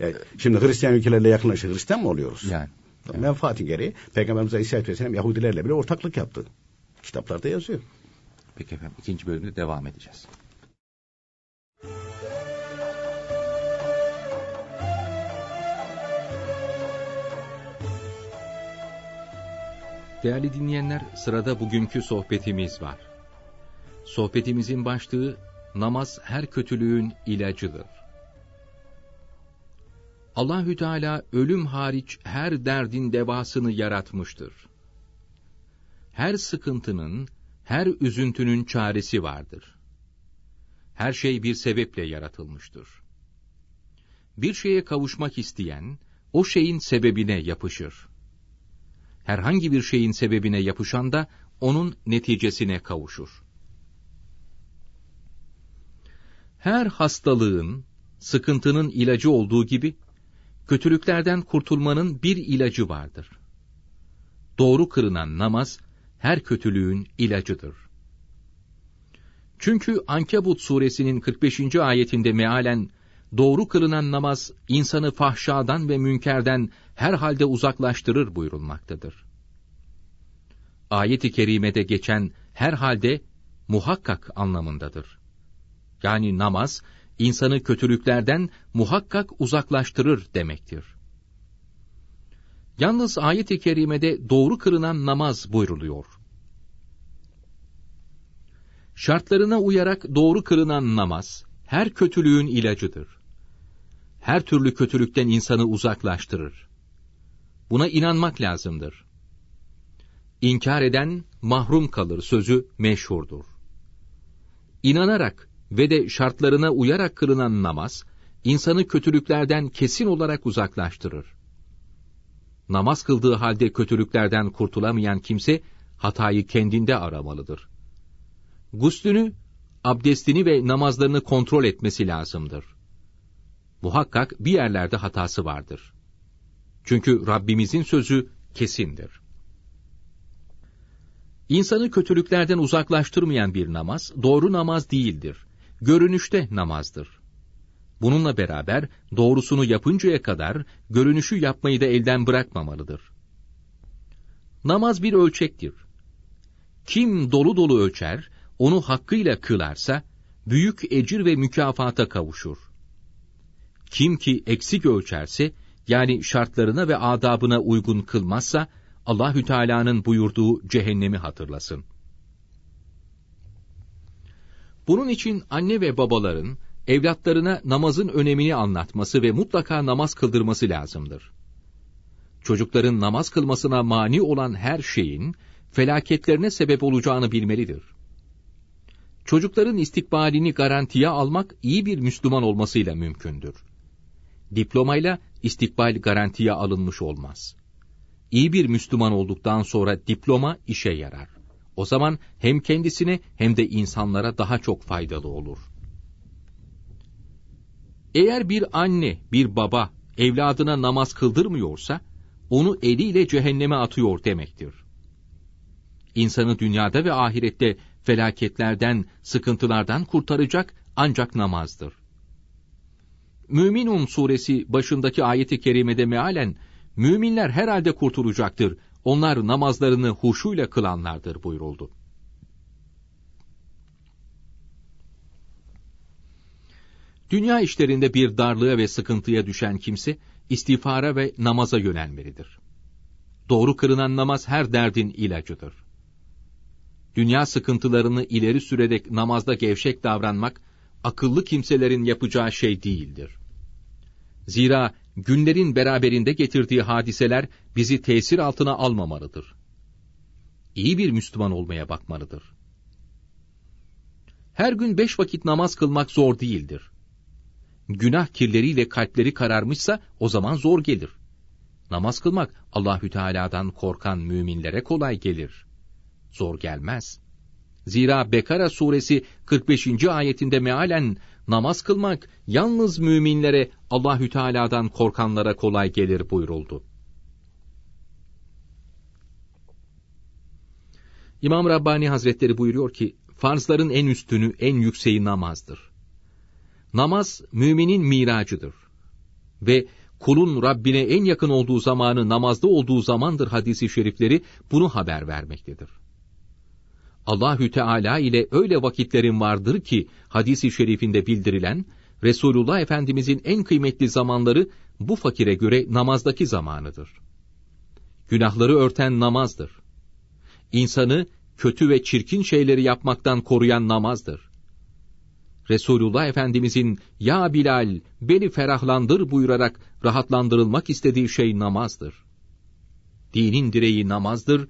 E, şimdi Hristiyan ülkelerle yakınlaşır. Hristiyan mı oluyoruz? Yani. Yani. Menfaatin gereği Peygamberimiz Aleyhisselatü Vesselam Yahudilerle bile ortaklık yaptı. Kitaplarda yazıyor. Peki efendim ikinci bölümde devam edeceğiz. Değerli dinleyenler, sırada bugünkü sohbetimiz var. Sohbetimizin başlığı, namaz her kötülüğün ilacıdır. Allahü Teala ölüm hariç her derdin devasını yaratmıştır. Her sıkıntının, her üzüntünün çaresi vardır. Her şey bir sebeple yaratılmıştır. Bir şeye kavuşmak isteyen, o şeyin sebebine yapışır. Herhangi bir şeyin sebebine yapışan da, onun neticesine kavuşur. Her hastalığın, sıkıntının ilacı olduğu gibi, kötülüklerden kurtulmanın bir ilacı vardır. Doğru kırınan namaz, her kötülüğün ilacıdır. Çünkü Ankebut suresinin 45. ayetinde mealen, doğru kılınan namaz, insanı fahşadan ve münkerden herhalde uzaklaştırır buyurulmaktadır. Ayet-i kerimede geçen herhalde muhakkak anlamındadır. Yani namaz, insanı kötülüklerden muhakkak uzaklaştırır demektir. Yalnız ayet-i kerimede doğru kırınan namaz buyruluyor. Şartlarına uyarak doğru kırınan namaz, her kötülüğün ilacıdır. Her türlü kötülükten insanı uzaklaştırır. Buna inanmak lazımdır. İnkar eden mahrum kalır sözü meşhurdur. İnanarak ve de şartlarına uyarak kılınan namaz, insanı kötülüklerden kesin olarak uzaklaştırır. Namaz kıldığı halde kötülüklerden kurtulamayan kimse, hatayı kendinde aramalıdır. Guslünü, abdestini ve namazlarını kontrol etmesi lazımdır. Muhakkak bir yerlerde hatası vardır. Çünkü Rabbimizin sözü kesindir. İnsanı kötülüklerden uzaklaştırmayan bir namaz, doğru namaz değildir görünüşte namazdır. Bununla beraber doğrusunu yapıncaya kadar görünüşü yapmayı da elden bırakmamalıdır. Namaz bir ölçektir. Kim dolu dolu ölçer, onu hakkıyla kılarsa, büyük ecir ve mükafata kavuşur. Kim ki eksik ölçerse, yani şartlarına ve adabına uygun kılmazsa, Allahü Teala'nın buyurduğu cehennemi hatırlasın. Bunun için anne ve babaların evlatlarına namazın önemini anlatması ve mutlaka namaz kıldırması lazımdır. Çocukların namaz kılmasına mani olan her şeyin felaketlerine sebep olacağını bilmelidir. Çocukların istikbalini garantiye almak iyi bir Müslüman olmasıyla mümkündür. Diplomayla istikbal garantiye alınmış olmaz. İyi bir Müslüman olduktan sonra diploma işe yarar. O zaman hem kendisine hem de insanlara daha çok faydalı olur. Eğer bir anne, bir baba evladına namaz kıldırmıyorsa, onu eliyle cehenneme atıyor demektir. İnsanı dünyada ve ahirette felaketlerden, sıkıntılardan kurtaracak ancak namazdır. Müminun suresi başındaki ayeti kerimede mealen, müminler herhalde kurtulacaktır, onlar namazlarını huşuyla kılanlardır buyuruldu. Dünya işlerinde bir darlığa ve sıkıntıya düşen kimse, istiğfara ve namaza yönelmelidir. Doğru kırınan namaz her derdin ilacıdır. Dünya sıkıntılarını ileri sürerek namazda gevşek davranmak, akıllı kimselerin yapacağı şey değildir. Zira günlerin beraberinde getirdiği hadiseler bizi tesir altına almamalıdır. İyi bir Müslüman olmaya bakmalıdır. Her gün beş vakit namaz kılmak zor değildir. Günah kirleriyle kalpleri kararmışsa o zaman zor gelir. Namaz kılmak Allahü Teala'dan korkan müminlere kolay gelir. Zor gelmez. Zira Bekara suresi 45. ayetinde mealen namaz kılmak yalnız müminlere Allahü Teala'dan korkanlara kolay gelir buyuruldu. İmam Rabbani Hazretleri buyuruyor ki, farzların en üstünü, en yükseği namazdır. Namaz, müminin miracıdır. Ve kulun Rabbine en yakın olduğu zamanı namazda olduğu zamandır hadisi şerifleri bunu haber vermektedir. Allahü Teala ile öyle vakitlerin vardır ki hadisi şerifinde bildirilen Resulullah Efendimizin en kıymetli zamanları bu fakire göre namazdaki zamanıdır. Günahları örten namazdır. İnsanı kötü ve çirkin şeyleri yapmaktan koruyan namazdır. Resulullah Efendimizin ya Bilal beni ferahlandır buyurarak rahatlandırılmak istediği şey namazdır. Dinin direği namazdır,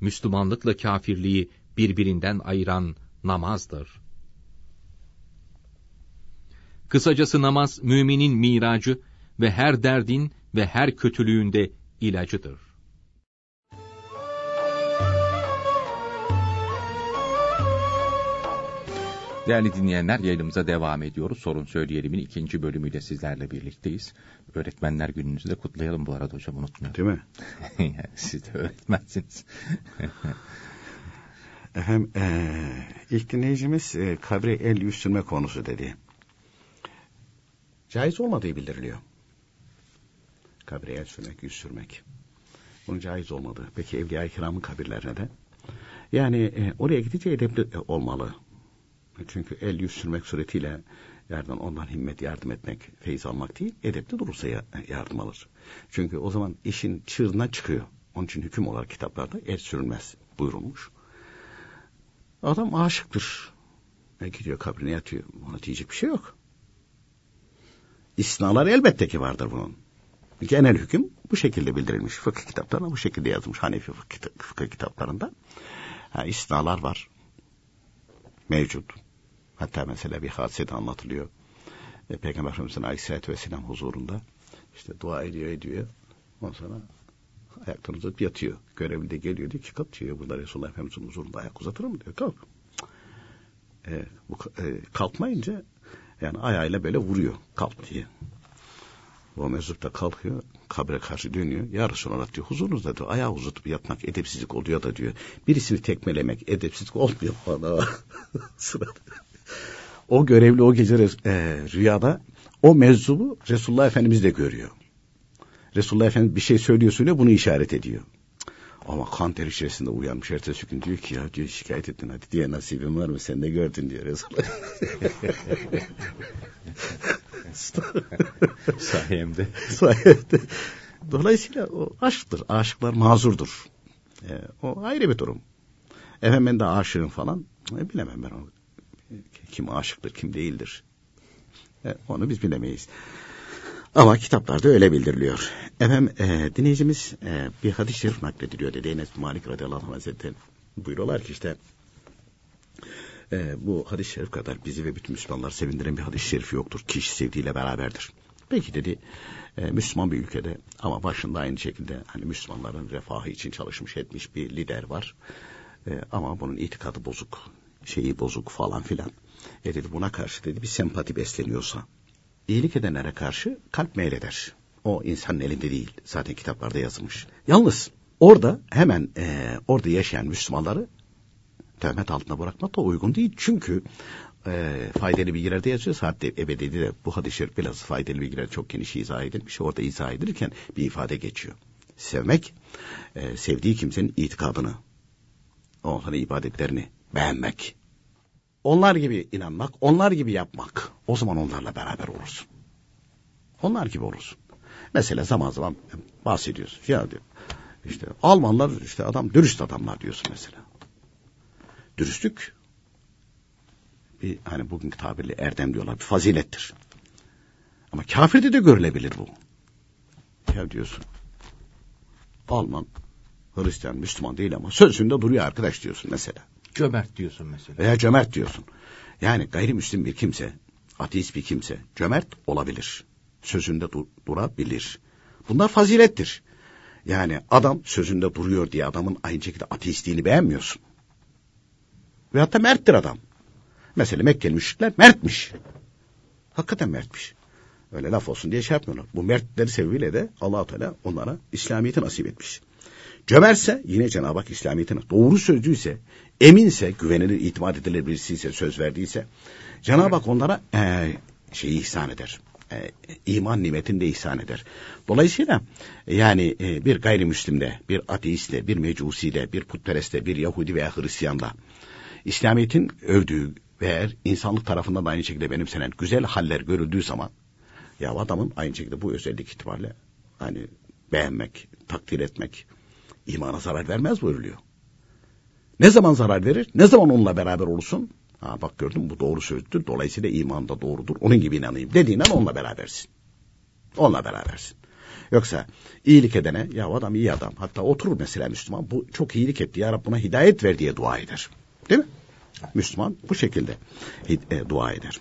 Müslümanlıkla kafirliği birbirinden ayıran namazdır. Kısacası namaz müminin miracı ve her derdin ve her kötülüğünde ilacıdır. Değerli dinleyenler yayınımıza devam ediyoruz. Sorun Söyleyelim'in ikinci bölümüyle sizlerle birlikteyiz. Öğretmenler gününüzü de kutlayalım bu arada hocam unutmayalım. Değil mi? Siz de öğretmensiniz. Efendim e, ilk dinleyicimiz e, kabre el yüz sürme konusu dedi. Caiz olmadığı bildiriliyor. Kabre el sürmek, yüz sürmek. Bunun caiz olmadığı. Peki Evliya-i Kiram'ın kabirlerine de? Yani e, oraya gidince edepli olmalı. Çünkü el yüz sürmek suretiyle yerden ondan himmet yardım etmek, feyiz almak değil, edepli durursa yardım alır. Çünkü o zaman işin çığırına çıkıyor. Onun için hüküm olarak kitaplarda el sürülmez buyurulmuş. Adam aşıktır. E gidiyor kabrine yatıyor. Ona diyecek bir şey yok. İstisnalar elbette ki vardır bunun. Genel hüküm bu şekilde bildirilmiş. Fıkıh kitaplarında bu şekilde yazılmış. Hanefi fıkıh, fıkıh kitaplarında. Ha, istisnalar var. Mevcut. Hatta mesela bir hadisede anlatılıyor. E, Peygamber Efendimiz'in Aleyhisselatü Vesselam huzurunda işte dua ediyor ediyor. Ondan sonra ayaklarını uzatıp yatıyor. Görevli de geliyor diyor ki kalk diyor. Burada Resulullah Efendimiz'in huzurunda ayak uzatır mı diyor. Kalk. E, bu, e, kalkmayınca yani ayağıyla böyle vuruyor. Kalk diye. O meczup da kalkıyor. Kabre karşı dönüyor. Ya Resulallah diyor. Huzurunuzda diyor. Ayağı uzatıp yatmak edepsizlik oluyor da diyor. Birisini tekmelemek edepsizlik olmuyor bana. O görevli o gece e, rüyada o meczubu Resulullah Efendimiz de görüyor. Resulullah Efendimiz bir şey söylüyor söylüyor bunu işaret ediyor. Ama kan ter içerisinde uyanmış ertesi gün diyor ki ya diyor şikayet ettin hadi diye nasibim var mı sen de gördün diyor Resulullah. Sayemde. Sayemde. Dolayısıyla o aşktır. Aşıklar mazurdur. E, o ayrı bir durum. Efendim ben de aşığım falan. E, bilemem ben onu. Kim aşıktır, kim değildir. E, onu biz bilemeyiz. Ama kitaplarda öyle bildiriliyor. Efendim e, dinleyicimiz e, bir hadis-i şerif naklediliyor dedi Enes Malik radıyallahu anh hazretleri. Buyuruyorlar ki işte e, bu hadis-i şerif kadar bizi ve bütün Müslümanlar sevindiren bir hadis-i şerif yoktur. Kişi sevdiğiyle beraberdir. Peki dedi e, Müslüman bir ülkede ama başında aynı şekilde hani Müslümanların refahı için çalışmış etmiş bir lider var. E, ama bunun itikadı bozuk, şeyi bozuk falan filan. E dedi buna karşı dedi bir sempati besleniyorsa iyilik edenlere karşı kalp meyleder. O insanın elinde değil. Zaten kitaplarda yazılmış. Yalnız orada hemen e, orada yaşayan Müslümanları töhmet altına bırakmak da uygun değil. Çünkü e, faydalı bilgilerde yazıyor. Saatte ebediyede de bu hadis-i biraz faydalı bilgiler çok geniş izah edilmiş. Orada izah edilirken bir ifade geçiyor. Sevmek, e, sevdiği kimsenin itikadını, onların ibadetlerini beğenmek. Onlar gibi inanmak, onlar gibi yapmak. O zaman onlarla beraber olursun. Onlar gibi olursun. Mesela zaman zaman bahsediyorsun. Ya diyor, işte Almanlar işte adam dürüst adamlar diyorsun mesela. Dürüstlük bir hani bugünkü tabirle erdem diyorlar bir fazilettir. Ama kafirde de görülebilir bu. Ya diyorsun. Alman, Hristiyan, Müslüman değil ama sözünde duruyor arkadaş diyorsun mesela. Cömert diyorsun mesela. Veya cömert diyorsun. Yani gayrimüslim bir kimse, ateist bir kimse cömert olabilir. Sözünde dur durabilir. Bunlar fazilettir. Yani adam sözünde duruyor diye adamın aynı şekilde ateistliğini beğenmiyorsun. Ve hatta merttir adam. Mesela Mekkeli müşrikler mertmiş. Hakikaten mertmiş. Öyle laf olsun diye şey yapmıyorlar. Bu mertleri sebebiyle de allah Teala onlara İslamiyet'i nasip etmiş. Cömertse yine Cenab-ı Hak İslamiyet'ine doğru sözcüyse, eminse, güvenilir, itimat edilir birisiyse, söz verdiyse Cenab-ı Hak onlara e, şeyi ihsan eder. E, iman nimetini de ihsan eder. Dolayısıyla yani e, bir gayrimüslimde, bir ateistle, bir mecusiyle, bir putperestte, bir Yahudi veya Hristiyanda İslamiyet'in övdüğü ve insanlık tarafından da aynı şekilde benimsenen güzel haller görüldüğü zaman ya adamın aynı şekilde bu özellik itibariyle hani beğenmek, takdir etmek imana zarar vermez buyuruluyor. Ne zaman zarar verir? Ne zaman onunla beraber olursun? Ha bak gördün bu doğru sözdür. Dolayısıyla iman da doğrudur. Onun gibi inanayım dediğinden onunla berabersin. Onunla berabersin. Yoksa iyilik edene ya adam iyi adam. Hatta oturur mesela Müslüman bu çok iyilik etti ya Rab buna hidayet ver diye dua eder. Değil mi? Müslüman bu şekilde e, dua eder.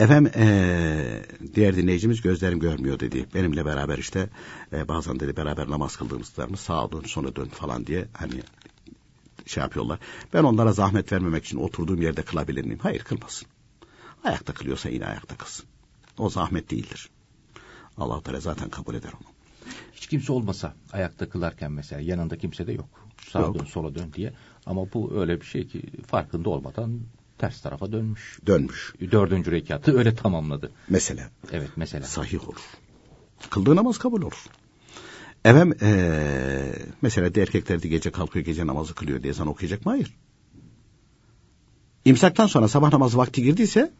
Efendim ee, diğer dinleyicimiz gözlerim görmüyor dedi. Benimle beraber işte e, bazen dedi beraber namaz kıldığımızlarımız sağa dön sonra dön falan diye hani şey yapıyorlar. Ben onlara zahmet vermemek için oturduğum yerde kılabilir miyim? Hayır kılmasın. Ayakta kılıyorsa yine ayakta kılsın. O zahmet değildir. allah Teala zaten kabul eder onu. Hiç kimse olmasa ayakta kılarken mesela yanında kimse de yok. Sağa yok. dön sola dön diye. Ama bu öyle bir şey ki farkında olmadan ters tarafa dönmüş. Dönmüş. Dördüncü rekatı öyle tamamladı. Mesela. Evet mesela. Sahih olur. Kıldığı namaz kabul olur. Efendim ee, mesela de erkekler de gece kalkıyor gece namazı kılıyor diye sana okuyacak mı? Hayır. İmsaktan sonra sabah namazı vakti girdiyse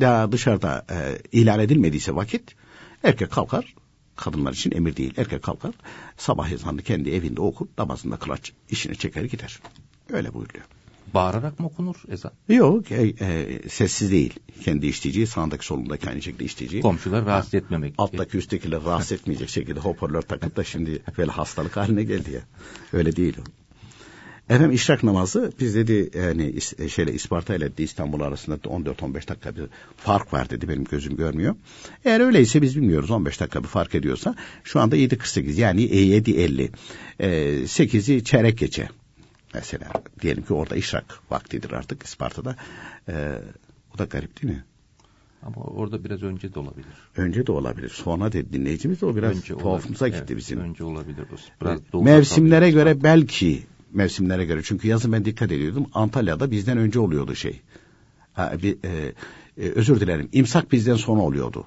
daha dışarıda e, ilan edilmediyse vakit erkek kalkar kadınlar için emir değil. Erkek kalkar sabah ezanını kendi evinde okur namazında kılar işini çeker gider. Öyle buyuruyor. Bağırarak mı okunur ezan? Yok e, e, sessiz değil. Kendi işleyeceği sağındaki solundaki aynı şekilde işleyeceği. Komşular rahatsız etmemek. Alttaki üsttekiler rahatsız etmeyecek şekilde hoparlör takıp da şimdi böyle hastalık haline geldi ya. Öyle değil o. Efendim işrak namazı biz dedi yani e, şeyle İsparta ile İstanbul arasında 14-15 dakika bir fark var dedi benim gözüm görmüyor. Eğer öyleyse biz bilmiyoruz 15 dakika bir fark ediyorsa şu anda 7.48 yani 7.50 e, 8'i çeyrek geçe mesela diyelim ki orada işrak vaktidir artık İsparta'da e, o da garip değil mi? Ama orada biraz önce de olabilir. Önce de olabilir. Sonra dedi dinleyicimiz de o biraz önce tuhafımıza gitti evet, bizim. Önce olabilir. Biraz Mevsimlere göre belki mevsimlere göre. Çünkü yazın ben dikkat ediyordum. Antalya'da bizden önce oluyordu şey. Ha, bir, e, e, özür dilerim. İmsak bizden sonra oluyordu.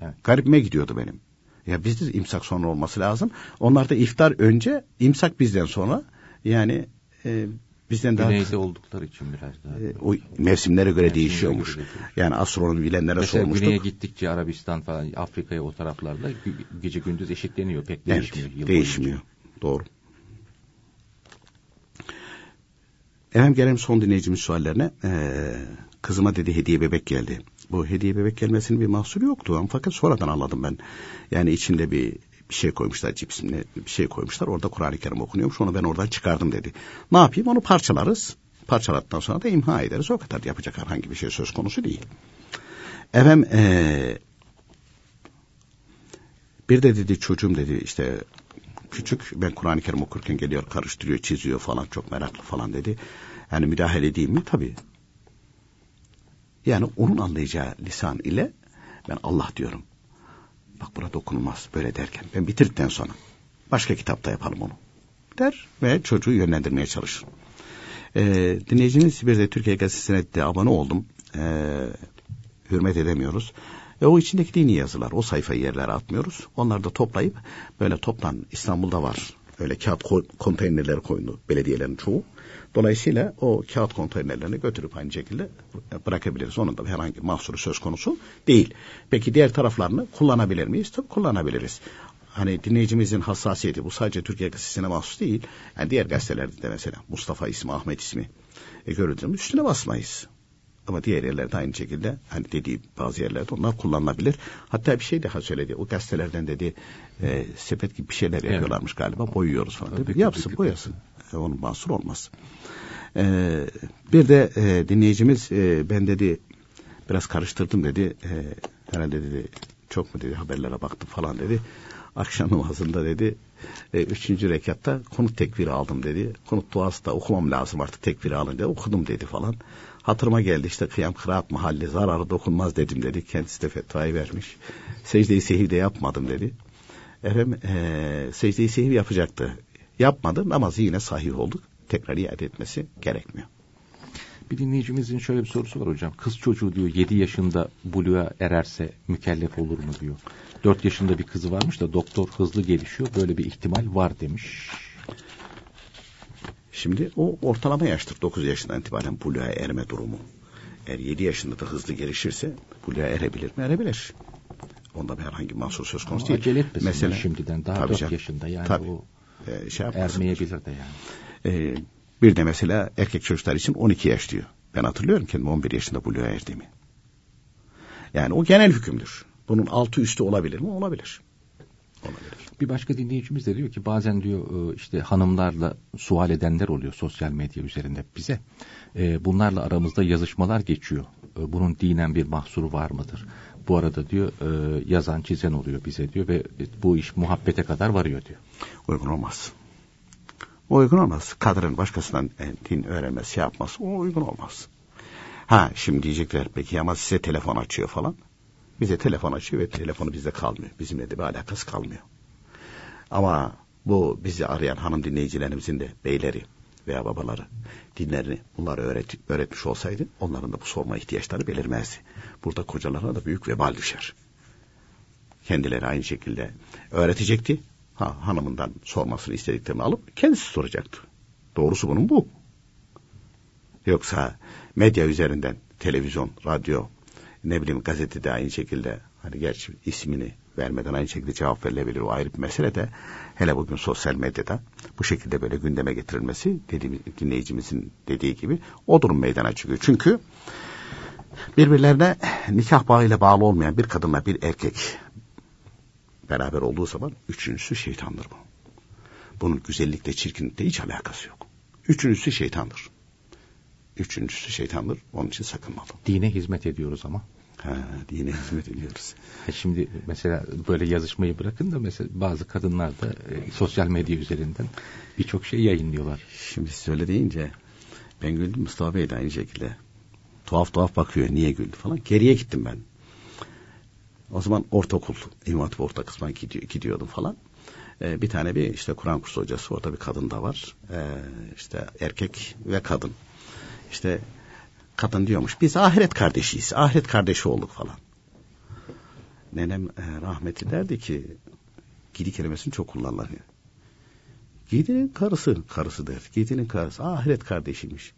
Evet. Garipime gidiyordu benim. Ya bizde imsak sonra olması lazım. Onlarda iftar önce, imsak bizden sonra. Yani e, bizden daha... Güneyde oldukları için biraz daha. E, o mevsimlere göre Mevsimlere değişiyormuş. Göre yani astronomi bilenlere Mesela sormuştuk. güneye gittikçe Arabistan falan, Afrika'ya o taraflarda gece gündüz eşitleniyor. Pek değişmiyor. Evet, değişmiyor. Boyunca. Doğru. Efendim gelelim son dinleyicimiz suallerine. Ee, kızıma dedi hediye bebek geldi. Bu hediye bebek gelmesinin bir mahsuru yoktu ama fakat sonradan anladım ben. Yani içinde bir bir şey koymuşlar cipsimle bir şey koymuşlar orada Kur'an-ı Kerim okunuyormuş onu ben oradan çıkardım dedi. Ne yapayım onu parçalarız parçaladıktan sonra da imha ederiz o kadar yapacak herhangi bir şey söz konusu değil. Efendim ee, bir de dedi çocuğum dedi işte küçük ben Kur'an-ı Kerim okurken geliyor karıştırıyor çiziyor falan çok meraklı falan dedi. Yani müdahale edeyim mi? Tabii. Yani onun anlayacağı lisan ile ben Allah diyorum. Bak buna dokunulmaz böyle derken ben bitirdikten sonra başka kitapta yapalım onu der ve çocuğu yönlendirmeye çalışır. E, dinleyicimiz bir de Türkiye Gazetesi'ne de abone oldum. E, hürmet edemiyoruz. Ve o içindeki dini yazılar, o sayfayı yerlere atmıyoruz. Onları da toplayıp böyle toplan İstanbul'da var. Öyle kağıt konteynerleri koyunu belediyelerin çoğu. Dolayısıyla o kağıt konteynerlerini götürüp aynı şekilde bırakabiliriz. Onun da herhangi mahsuru söz konusu değil. Peki diğer taraflarını kullanabilir miyiz? Tabii kullanabiliriz. Hani dinleyicimizin hassasiyeti bu sadece Türkiye gazetesine mahsus değil. Yani diğer gazetelerde de mesela Mustafa ismi, Ahmet ismi e, görüldüğünde üstüne basmayız. Ama diğer yerlerde aynı şekilde hani dediği bazı yerlerde onlar kullanılabilir. Hatta bir şey daha söyledi. O gazetelerden dedi e, sepet gibi bir şeyler evet. yapıyorlarmış galiba. Boyuyoruz falan. Tabii, Yapsın boyasın. Onun mahsur olmaz. E, bir de e, dinleyicimiz e, ben dedi biraz karıştırdım dedi. E, herhalde dedi çok mu dedi haberlere baktım falan dedi. Akşam namazında dedi e, üçüncü rekatta konut tekbiri aldım dedi. Konut duası da okumam lazım artık tekbiri alınca okudum dedi falan. Hatırıma geldi işte kıyam kıraat mahalli zararı dokunmaz dedim dedi. Kendisi de fetvayı vermiş. Secde-i sehiv de yapmadım dedi. Efendim e, secde-i sehiv yapacaktı. Yapmadı namazı yine sahih olduk. Tekrar iade etmesi gerekmiyor. Bir dinleyicimizin şöyle bir sorusu var hocam. Kız çocuğu diyor 7 yaşında buluğa ererse mükellef olur mu diyor. 4 yaşında bir kızı varmış da doktor hızlı gelişiyor. Böyle bir ihtimal var demiş. Şimdi o ortalama yaştır 9 yaşından itibaren buluğa erme durumu. Eğer 7 yaşında da hızlı gelişirse buluğa erebilir mi? Erebilir. Onda bir herhangi bir mahsur söz konusu Ama değil. Acele etmesin Mesela, şimdiden daha tabii 4 canım, yaşında yani tabii, o e, şey ermeyebilir de yani. E, bir de mesela erkek çocuklar için 12 yaş diyor. Ben hatırlıyorum kendimi 11 yaşında buluğa erdiğimi. Yani o genel hükümdür. Bunun altı üstü olabilir mi? Olabilir. Olabilir. Bir başka dinleyicimiz de diyor ki bazen diyor e, işte hanımlarla sual edenler oluyor sosyal medya üzerinde bize. E, bunlarla aramızda yazışmalar geçiyor. E, bunun dinen bir mahsuru var mıdır? Bu arada diyor yazan çizen oluyor bize diyor ve bu iş muhabbete kadar varıyor diyor. Uygun olmaz. Uygun olmaz. Kadının başkasından din öğrenmesi şey yapması o uygun olmaz. Ha şimdi diyecekler peki ama size telefon açıyor falan. Bize telefon açıyor ve telefonu bizde kalmıyor. Bizimle de bir alakası kalmıyor. Ama bu bizi arayan hanım dinleyicilerimizin de beyleri veya babaları dinlerini bunları öğret, öğretmiş olsaydı onların da bu sorma ihtiyaçları belirmezdi. Burada kocalarına da büyük vebal düşer. Kendileri aynı şekilde öğretecekti. Ha, hanımından sormasını istediklerini alıp kendisi soracaktı. Doğrusu bunun bu. Yoksa medya üzerinden televizyon, radyo, ne bileyim gazetede aynı şekilde hani gerçi ismini vermeden aynı şekilde cevap verilebilir. O ayrı bir mesele de hele bugün sosyal medyada bu şekilde böyle gündeme getirilmesi dediğimiz, dinleyicimizin dediği gibi o durum meydana çıkıyor. Çünkü birbirlerine nikah bağıyla bağlı olmayan bir kadınla bir erkek beraber olduğu zaman üçüncüsü şeytandır bu. Bunun güzellikle çirkinlikle hiç alakası yok. Üçüncüsü şeytandır. Üçüncüsü şeytandır. Onun için sakınmalı. Dine hizmet ediyoruz ama. Ha, dine hizmet ediyoruz. E şimdi mesela böyle yazışmayı bırakın da mesela bazı kadınlar da e, sosyal medya üzerinden birçok şey yayınlıyorlar. Şimdi söyle deyince ben güldüm Mustafa Bey de aynı şekilde. Tuhaf tuhaf bakıyor niye güldü falan. Geriye gittim ben. O zaman ortaokul, İmam Hatip orta kısmına gidiyordum falan. Ee, bir tane bir işte Kur'an kursu hocası orada bir kadın da var. Ee, işte erkek ve kadın. İşte kadın diyormuş biz ahiret kardeşiyiz. Ahiret kardeşi olduk falan. Nenem e, rahmetli derdi ki gidi kelimesini çok kullanırlar. Gidinin karısı, karısı der. Gidinin karısı ahiret kardeşiymiş.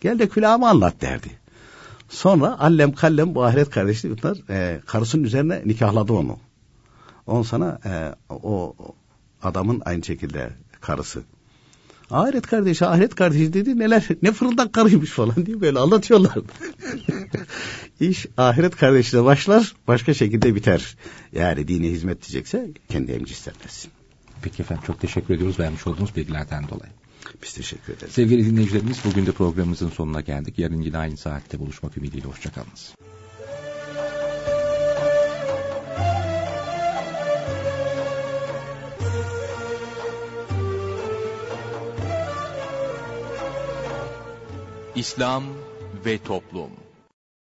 Gel de külahımı anlat derdi. Sonra allem kallem bu ahiret kardeşi bunlar e, karısının üzerine nikahladı onu. On sana e, o adamın aynı şekilde karısı Ahiret kardeşi, ahiret kardeşi dedi neler ne fırıldak karıymış falan diye böyle anlatıyorlar. İş ahiret kardeşine başlar başka şekilde biter. Yani dine hizmet diyecekse kendi emci istenmesin. Peki efendim çok teşekkür ediyoruz vermiş olduğunuz bilgilerden dolayı. Biz teşekkür ederiz. Sevgili dinleyicilerimiz bugün de programımızın sonuna geldik. Yarın yine aynı saatte buluşmak ümidiyle hoşçakalınız. İslam ve Toplum